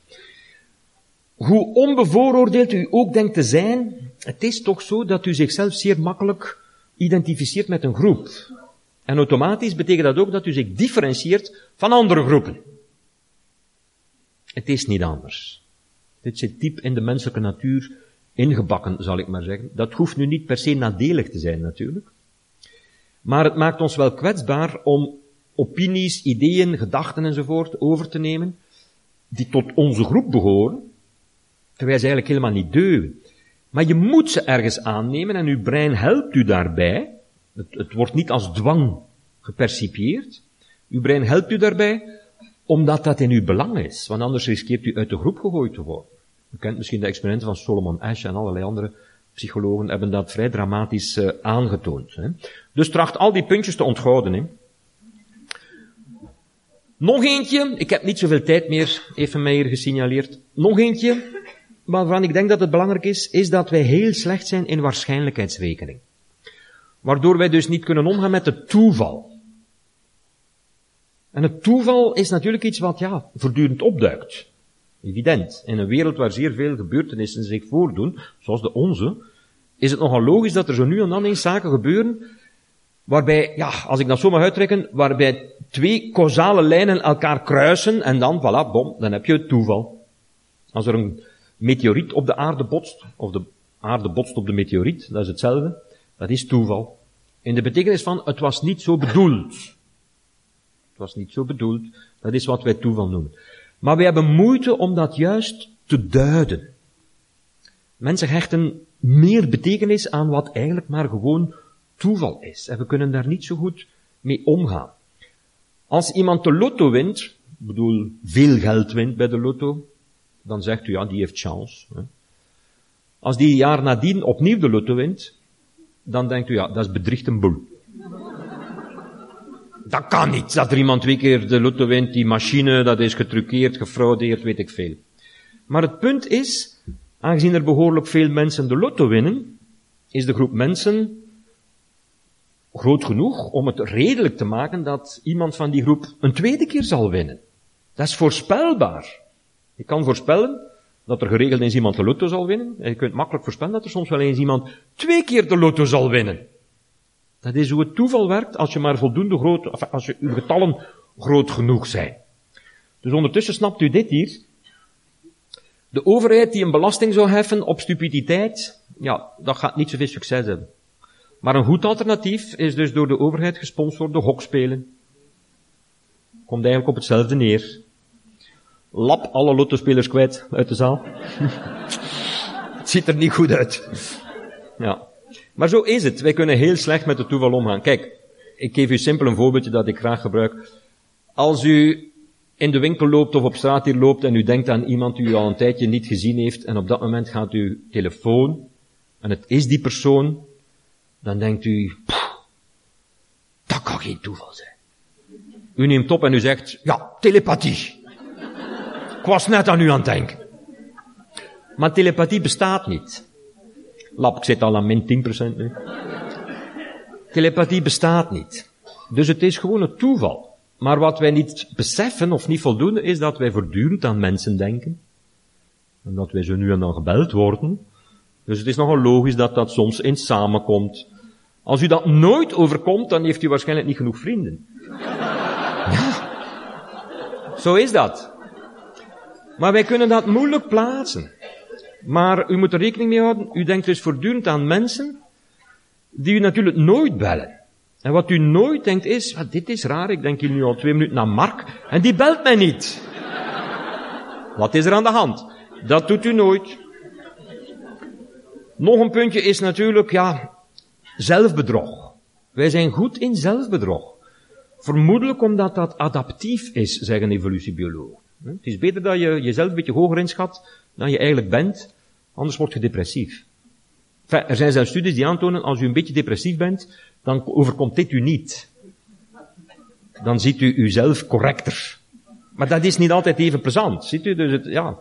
[SPEAKER 3] Hoe onbevooroordeeld u ook denkt te zijn, het is toch zo dat u zichzelf zeer makkelijk identificeert met een groep. En automatisch betekent dat ook dat u zich differentieert van andere groepen. Het is niet anders. Dit zit diep in de menselijke natuur ingebakken, zal ik maar zeggen. Dat hoeft nu niet per se nadelig te zijn natuurlijk. Maar het maakt ons wel kwetsbaar om opinies, ideeën, gedachten enzovoort over te nemen, die tot onze groep behoren, terwijl ze eigenlijk helemaal niet deugen. Maar je moet ze ergens aannemen en uw brein helpt u daarbij. Het, het wordt niet als dwang gepercipieerd. Uw brein helpt u daarbij omdat dat in uw belang is, want anders riskeert u uit de groep gegooid te worden. U kent misschien de experimenten van Solomon Ash en allerlei andere psychologen hebben dat vrij dramatisch uh, aangetoond. Hè. Dus tracht al die puntjes te onthouden. Hè. Nog eentje, ik heb niet zoveel tijd meer, even mij hier gesignaleerd. Nog eentje, waarvan ik denk dat het belangrijk is, is dat wij heel slecht zijn in waarschijnlijkheidsrekening. Waardoor wij dus niet kunnen omgaan met het toeval. En het toeval is natuurlijk iets wat, ja, voortdurend opduikt. Evident. In een wereld waar zeer veel gebeurtenissen zich voordoen, zoals de onze, is het nogal logisch dat er zo nu en dan eens zaken gebeuren, waarbij, ja, als ik dat zo mag uittrekken, waarbij twee causale lijnen elkaar kruisen en dan, voilà, bom, dan heb je het toeval. Als er een meteoriet op de aarde botst, of de aarde botst op de meteoriet, dat is hetzelfde, dat is toeval. In de betekenis van, het was niet zo bedoeld. Het was niet zo bedoeld. Dat is wat wij toeval noemen. Maar we hebben moeite om dat juist te duiden. Mensen hechten meer betekenis aan wat eigenlijk maar gewoon toeval is. En we kunnen daar niet zo goed mee omgaan. Als iemand de lotto wint, ik bedoel veel geld wint bij de lotto, dan zegt u ja, die heeft chance. Hè. Als die jaar nadien opnieuw de lotto wint, dan denkt u ja, dat is bedriegt een boel. Dat kan niet, dat er iemand twee keer de lotto wint, die machine, dat is getruckeerd, gefraudeerd, weet ik veel. Maar het punt is, aangezien er behoorlijk veel mensen de lotto winnen, is de groep mensen groot genoeg om het redelijk te maken dat iemand van die groep een tweede keer zal winnen. Dat is voorspelbaar. Je kan voorspellen dat er geregeld eens iemand de lotto zal winnen. En je kunt makkelijk voorspellen dat er soms wel eens iemand twee keer de lotto zal winnen. Dat is hoe het toeval werkt als je maar voldoende groot, als je, uw getallen groot genoeg zijn. Dus ondertussen snapt u dit hier. De overheid die een belasting zou heffen op stupiditeit, ja, dat gaat niet zoveel succes hebben. Maar een goed alternatief is dus door de overheid gesponsorde hokspelen. Komt eigenlijk op hetzelfde neer. Lap alle lottospelers kwijt uit de zaal. het ziet er niet goed uit. Ja. Maar zo is het. Wij kunnen heel slecht met het toeval omgaan. Kijk, ik geef u simpel een voorbeeldje dat ik graag gebruik. Als u in de winkel loopt of op straat hier loopt en u denkt aan iemand die u al een tijdje niet gezien heeft en op dat moment gaat uw telefoon en het is die persoon, dan denkt u, dat kan geen toeval zijn. U neemt op en u zegt, ja, telepathie. Ik was net aan u aan het denken. Maar telepathie bestaat niet. Lap, ik zit al aan min 10% nu. Telepathie bestaat niet. Dus het is gewoon een toeval. Maar wat wij niet beseffen of niet voldoende is dat wij voortdurend aan mensen denken. En dat wij zo nu en dan gebeld worden. Dus het is nogal logisch dat dat soms eens samenkomt. Als u dat nooit overkomt, dan heeft u waarschijnlijk niet genoeg vrienden. Ja. Zo is dat. Maar wij kunnen dat moeilijk plaatsen. Maar u moet er rekening mee houden, u denkt dus voortdurend aan mensen die u natuurlijk nooit bellen. En wat u nooit denkt is, wat, dit is raar, ik denk hier nu al twee minuten naar Mark, en die belt mij niet. Wat is er aan de hand? Dat doet u nooit. Nog een puntje is natuurlijk, ja, zelfbedrog. Wij zijn goed in zelfbedrog. Vermoedelijk omdat dat adaptief is, zeggen evolutiebiologen. Het is beter dat je jezelf een beetje hoger inschat dan je eigenlijk bent, anders word je depressief. Enfin, er zijn zelfs studies die aantonen, als u een beetje depressief bent, dan overkomt dit u niet. Dan ziet u uzelf correcter. Maar dat is niet altijd even plezant, ziet u? Dus, het, ja.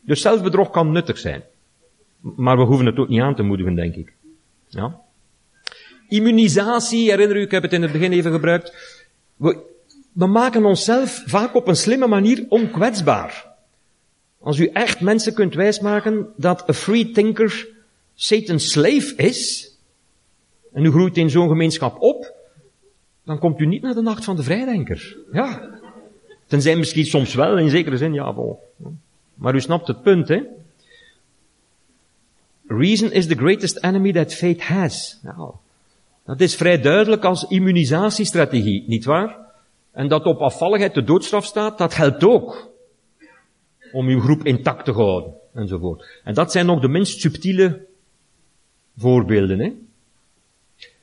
[SPEAKER 3] dus zelfbedrog kan nuttig zijn. Maar we hoeven het ook niet aan te moedigen, denk ik. Ja. Immunisatie, herinner u, ik heb het in het begin even gebruikt. We, we maken onszelf vaak op een slimme manier onkwetsbaar. Als u echt mensen kunt wijsmaken dat een free thinker Satan's slave is, en u groeit in zo'n gemeenschap op, dan komt u niet naar de nacht van de vrijdenker. Ja. Tenzij misschien soms wel, in zekere zin, ja, wel. Maar u snapt het punt, hè. Reason is the greatest enemy that fate has. Nou, dat is vrij duidelijk als immunisatiestrategie, niet waar? En dat op afvalligheid de doodstraf staat, dat helpt ook. Om uw groep intact te houden, enzovoort. En dat zijn nog de minst subtiele voorbeelden, hè.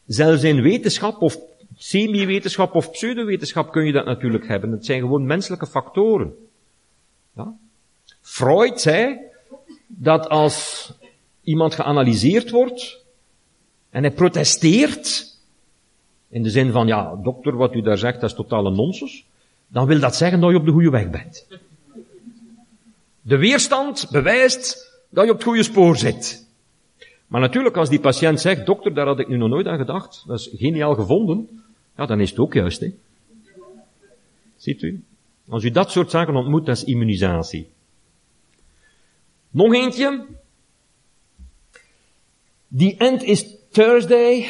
[SPEAKER 3] Zelfs in wetenschap of semi-wetenschap of pseudowetenschap kun je dat natuurlijk hebben. Het zijn gewoon menselijke factoren. Ja? Freud zei dat als iemand geanalyseerd wordt en hij protesteert, in de zin van, ja, dokter, wat u daar zegt, dat is totale nonsens, dan wil dat zeggen dat je op de goede weg bent. De weerstand bewijst dat je op het goede spoor zit. Maar natuurlijk, als die patiënt zegt, dokter, daar had ik nu nog nooit aan gedacht, dat is geniaal gevonden, ja, dan is het ook juist, hè. Ziet u? Als u dat soort zaken ontmoet, dat is immunisatie. Nog eentje. The end is Thursday.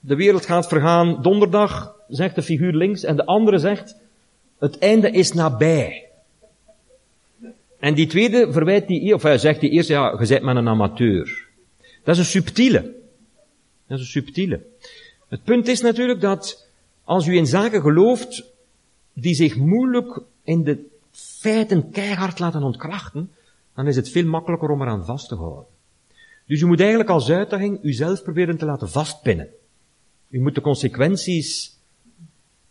[SPEAKER 3] De wereld gaat vergaan donderdag, zegt de figuur links. En de andere zegt, het einde is nabij. En die tweede verwijt die, of hij zegt die eerste, ja, je bent maar een amateur. Dat is een subtiele. Dat is een subtiele. Het punt is natuurlijk dat als u in zaken gelooft die zich moeilijk in de feiten keihard laten ontkrachten, dan is het veel makkelijker om eraan vast te houden. Dus u moet eigenlijk als uitdaging uzelf proberen te laten vastpinnen. U moet de consequenties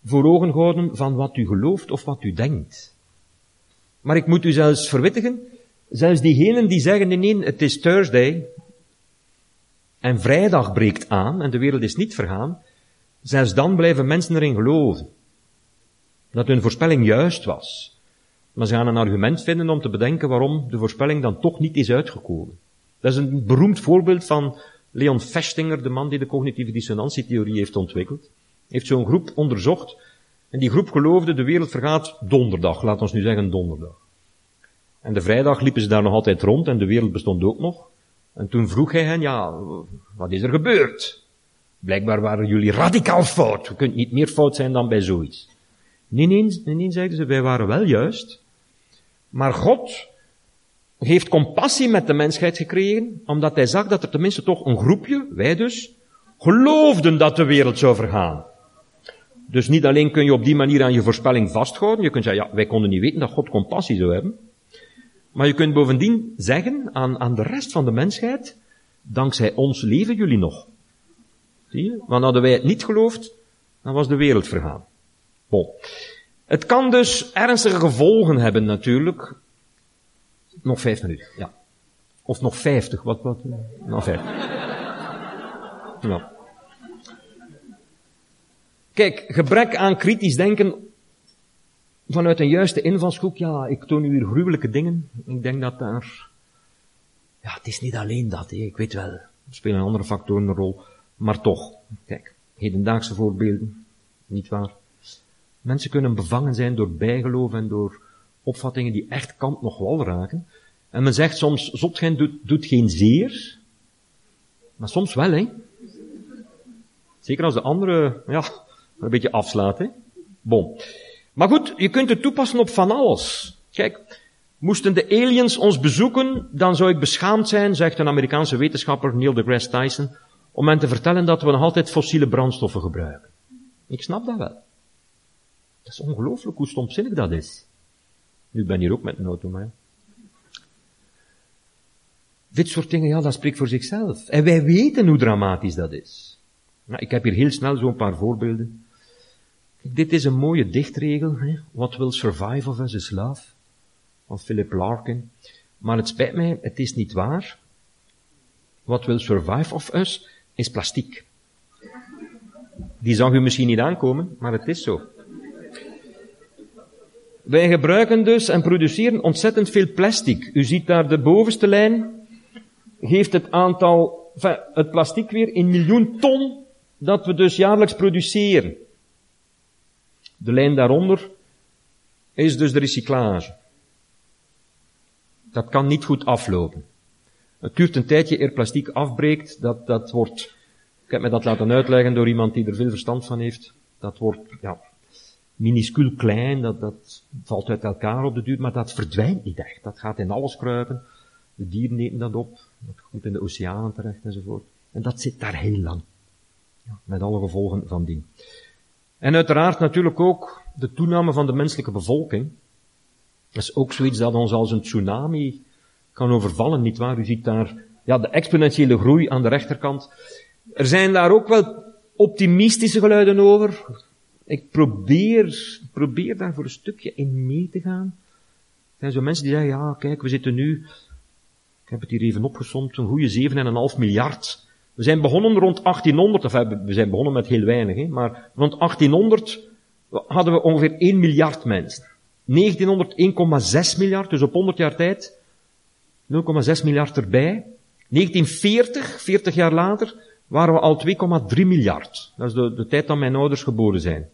[SPEAKER 3] voor ogen houden van wat u gelooft of wat u denkt. Maar ik moet u zelfs verwittigen, zelfs diegenen die zeggen, nee, nee, het is Thursday, en vrijdag breekt aan, en de wereld is niet vergaan, zelfs dan blijven mensen erin geloven. Dat hun voorspelling juist was. Maar ze gaan een argument vinden om te bedenken waarom de voorspelling dan toch niet is uitgekomen. Dat is een beroemd voorbeeld van Leon Festinger, de man die de cognitieve dissonantietheorie heeft ontwikkeld. Heeft zo'n groep onderzocht. En die groep geloofde, de wereld vergaat donderdag. Laat ons nu zeggen donderdag. En de vrijdag liepen ze daar nog altijd rond en de wereld bestond ook nog. En toen vroeg hij hen, ja, wat is er gebeurd? Blijkbaar waren jullie radicaal fout. Je kunt niet meer fout zijn dan bij zoiets. Nee, nee, nee, zeiden ze, wij waren wel juist. Maar God heeft compassie met de mensheid gekregen, omdat hij zag dat er tenminste toch een groepje, wij dus, geloofden dat de wereld zou vergaan. Dus niet alleen kun je op die manier aan je voorspelling vasthouden, je kunt zeggen, ja, wij konden niet weten dat God compassie zou hebben. Maar je kunt bovendien zeggen aan, aan de rest van de mensheid, dankzij ons leven jullie nog. Zie je? Want hadden wij het niet geloofd, dan was de wereld vergaan. Bon. Het kan dus ernstige gevolgen hebben natuurlijk. Nog vijf minuten, ja. Of nog vijftig, wat, wat? Nog vijf. Ja. Kijk, gebrek aan kritisch denken vanuit een juiste invalshoek, ja, ik toon u hier gruwelijke dingen. Ik denk dat daar, ja, het is niet alleen dat, ik weet wel, er spelen andere factoren een rol, maar toch, kijk, hedendaagse voorbeelden, niet waar. Mensen kunnen bevangen zijn door bijgeloof en door opvattingen die echt kant nog wel raken. En men zegt soms, zotgeen doet, doet geen zeer, maar soms wel, hè. Zeker als de andere, ja, een beetje afslaat, hè. Bon. Maar goed, je kunt het toepassen op van alles. Kijk, moesten de aliens ons bezoeken, dan zou ik beschaamd zijn, zegt een Amerikaanse wetenschapper Neil deGrasse Tyson, om hen te vertellen dat we nog altijd fossiele brandstoffen gebruiken. Ik snap dat wel. Dat is ongelooflijk hoe stomzinnig dat is. Nu, ben hier ook met een auto, maar Dit soort dingen, ja, dat spreekt voor zichzelf. En wij weten hoe dramatisch dat is. Nou, ik heb hier heel snel zo'n paar voorbeelden. Dit is een mooie dichtregel. Hè? What will survive of us is love. Van Philip Larkin. Maar het spijt mij, het is niet waar. What will survive of us is plastiek. Die zag u misschien niet aankomen, maar het is zo. Wij gebruiken dus en produceren ontzettend veel plastic. U ziet daar de bovenste lijn, geeft het aantal, het plastic weer in miljoen ton dat we dus jaarlijks produceren. De lijn daaronder is dus de recyclage. Dat kan niet goed aflopen. Het duurt een tijdje eer plastic afbreekt. Dat, dat wordt, ik heb me dat laten uitleggen door iemand die er veel verstand van heeft. Dat wordt, ja, minuscuul klein, dat, dat valt uit elkaar op de duur, maar dat verdwijnt niet echt. Dat gaat in alles kruipen. De dieren eten dat op. Dat komt in de oceanen terecht enzovoort. En dat zit daar heel lang. Ja, met alle gevolgen van dien. En uiteraard natuurlijk ook de toename van de menselijke bevolking. Dat is ook zoiets dat ons als een tsunami kan overvallen, nietwaar? U ziet daar, ja, de exponentiële groei aan de rechterkant. Er zijn daar ook wel optimistische geluiden over. Ik probeer, probeer daar voor een stukje in mee te gaan. Er zijn zo mensen die zeggen, ja, kijk, we zitten nu, ik heb het hier even opgezomd, een goede 7,5 miljard we zijn begonnen rond 1800, of we zijn begonnen met heel weinig, hè, maar rond 1800 hadden we ongeveer 1 miljard mensen. 1900 1,6 miljard, dus op 100 jaar tijd 0,6 miljard erbij. 1940, 40 jaar later, waren we al 2,3 miljard. Dat is de, de tijd dat mijn ouders geboren zijn.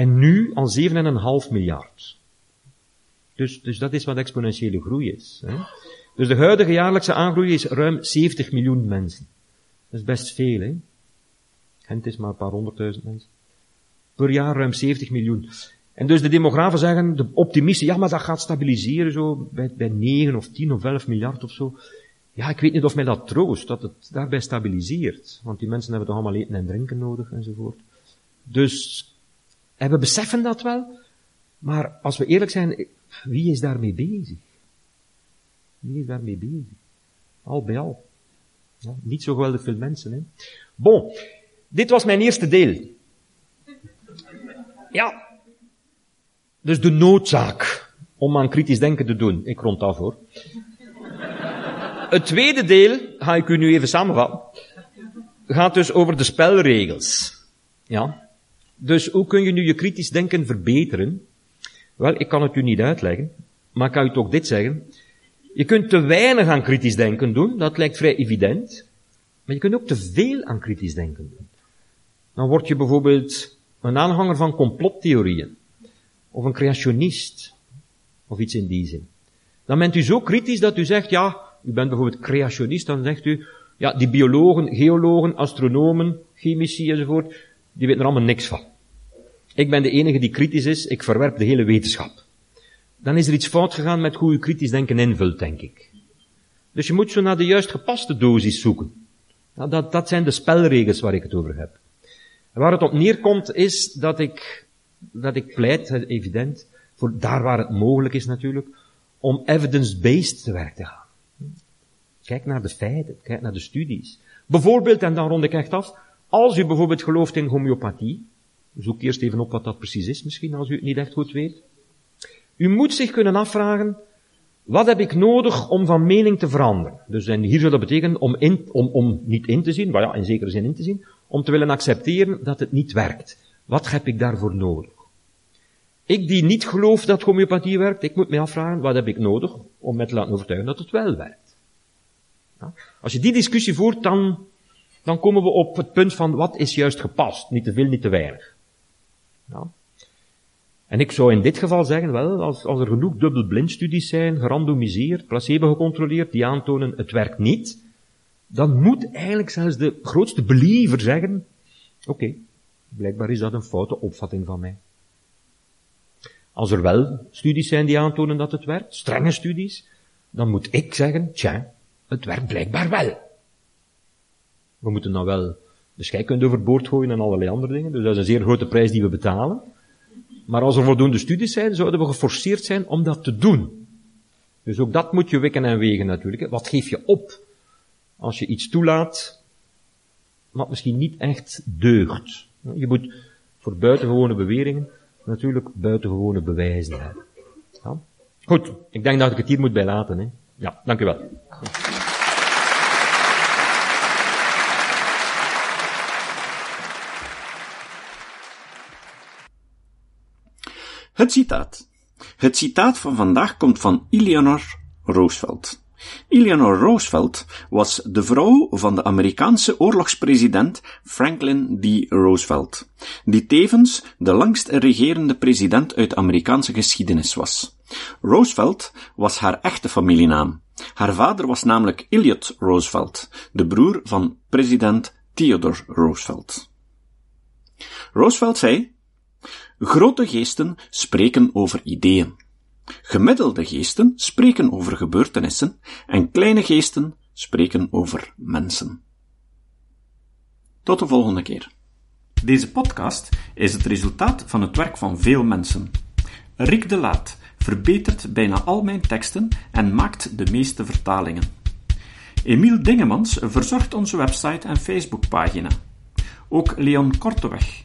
[SPEAKER 3] En nu al 7,5 miljard. Dus, dus dat is wat exponentiële groei is. Hè. Dus de huidige jaarlijkse aangroei is ruim 70 miljoen mensen. Dat is best veel, hè? Gent is maar een paar honderdduizend mensen. Per jaar ruim 70 miljoen. En dus de demografen zeggen, de optimisten, ja, maar dat gaat stabiliseren zo bij, bij 9 of 10 of 11 miljard of zo. Ja, ik weet niet of mij dat troost, dat het daarbij stabiliseert. Want die mensen hebben toch allemaal eten en drinken nodig enzovoort. Dus, en we beseffen dat wel. Maar als we eerlijk zijn, wie is daarmee bezig? Wie is daarmee bezig? Al bij al. Niet zo geweldig veel mensen, hè. Bon. Dit was mijn eerste deel. Ja. Dus de noodzaak om aan kritisch denken te doen. Ik rond af hoor. Het tweede deel, ga ik u nu even samenvatten, gaat dus over de spelregels. Ja. Dus hoe kun je nu je kritisch denken verbeteren? Wel, ik kan het u niet uitleggen, maar ik kan u toch dit zeggen. Je kunt te weinig aan kritisch denken doen, dat lijkt vrij evident. Maar je kunt ook te veel aan kritisch denken doen. Dan word je bijvoorbeeld een aanhanger van complottheorieën. Of een creationist. Of iets in die zin. Dan bent u zo kritisch dat u zegt, ja, u bent bijvoorbeeld creationist, dan zegt u, ja, die biologen, geologen, astronomen, chemici enzovoort, die weten er allemaal niks van. Ik ben de enige die kritisch is, ik verwerp de hele wetenschap. Dan is er iets fout gegaan met hoe u kritisch denken invult, denk ik. Dus je moet zo naar de juist gepaste dosis zoeken. Nou, dat, dat zijn de spelregels waar ik het over heb. En waar het op neerkomt is dat ik, dat ik pleit, evident, voor daar waar het mogelijk is natuurlijk, om evidence-based te werk te gaan. Kijk naar de feiten, kijk naar de studies. Bijvoorbeeld, en dan rond ik echt af, als u bijvoorbeeld gelooft in homeopathie, zoek eerst even op wat dat precies is misschien, als u het niet echt goed weet. U moet zich kunnen afvragen, wat heb ik nodig om van mening te veranderen? Dus en hier zou dat betekenen om, in, om, om niet in te zien, maar ja, in zekere zin in te zien, om te willen accepteren dat het niet werkt. Wat heb ik daarvoor nodig? Ik die niet geloof dat homeopathie werkt, ik moet me afvragen, wat heb ik nodig om me te laten overtuigen dat het wel werkt? Als je die discussie voert, dan, dan komen we op het punt van wat is juist gepast. Niet te veel, niet te weinig. Ja? En ik zou in dit geval zeggen, wel, als, als er genoeg dubbelblindstudies zijn, gerandomiseerd, placebo gecontroleerd, die aantonen het werkt niet, dan moet eigenlijk zelfs de grootste believer zeggen, oké, blijkbaar is dat een foute opvatting van mij. Als er wel studies zijn die aantonen dat het werkt, strenge studies, dan moet ik zeggen, tja, het werkt blijkbaar wel. We moeten dan wel de scheikunde overboord gooien en allerlei andere dingen, dus dat is een zeer grote prijs die we betalen. Maar als er voldoende studies zijn, zouden we geforceerd zijn om dat te doen. Dus ook dat moet je wikken en wegen natuurlijk. Wat geef je op als je iets toelaat, wat misschien niet echt deugt? Je moet voor buitengewone beweringen natuurlijk buitengewone bewijzen hebben. Ja? Goed, ik denk dat ik het hier moet bij laten. Hè? Ja, dank u wel.
[SPEAKER 1] Het citaat. Het citaat van vandaag komt van Eleanor Roosevelt. Eleanor Roosevelt was de vrouw van de Amerikaanse oorlogspresident Franklin D. Roosevelt, die tevens de langst regerende president uit Amerikaanse geschiedenis was. Roosevelt was haar echte familienaam. Haar vader was namelijk Elliot Roosevelt, de broer van president Theodore Roosevelt. Roosevelt zei, Grote geesten spreken over ideeën. Gemiddelde geesten spreken over gebeurtenissen en kleine geesten spreken over mensen. Tot de volgende keer. Deze podcast is het resultaat van het werk van veel mensen. Rick de Laat verbetert bijna al mijn teksten en maakt de meeste vertalingen. Emiel Dingemans verzorgt onze website en Facebookpagina. Ook Leon Korteweg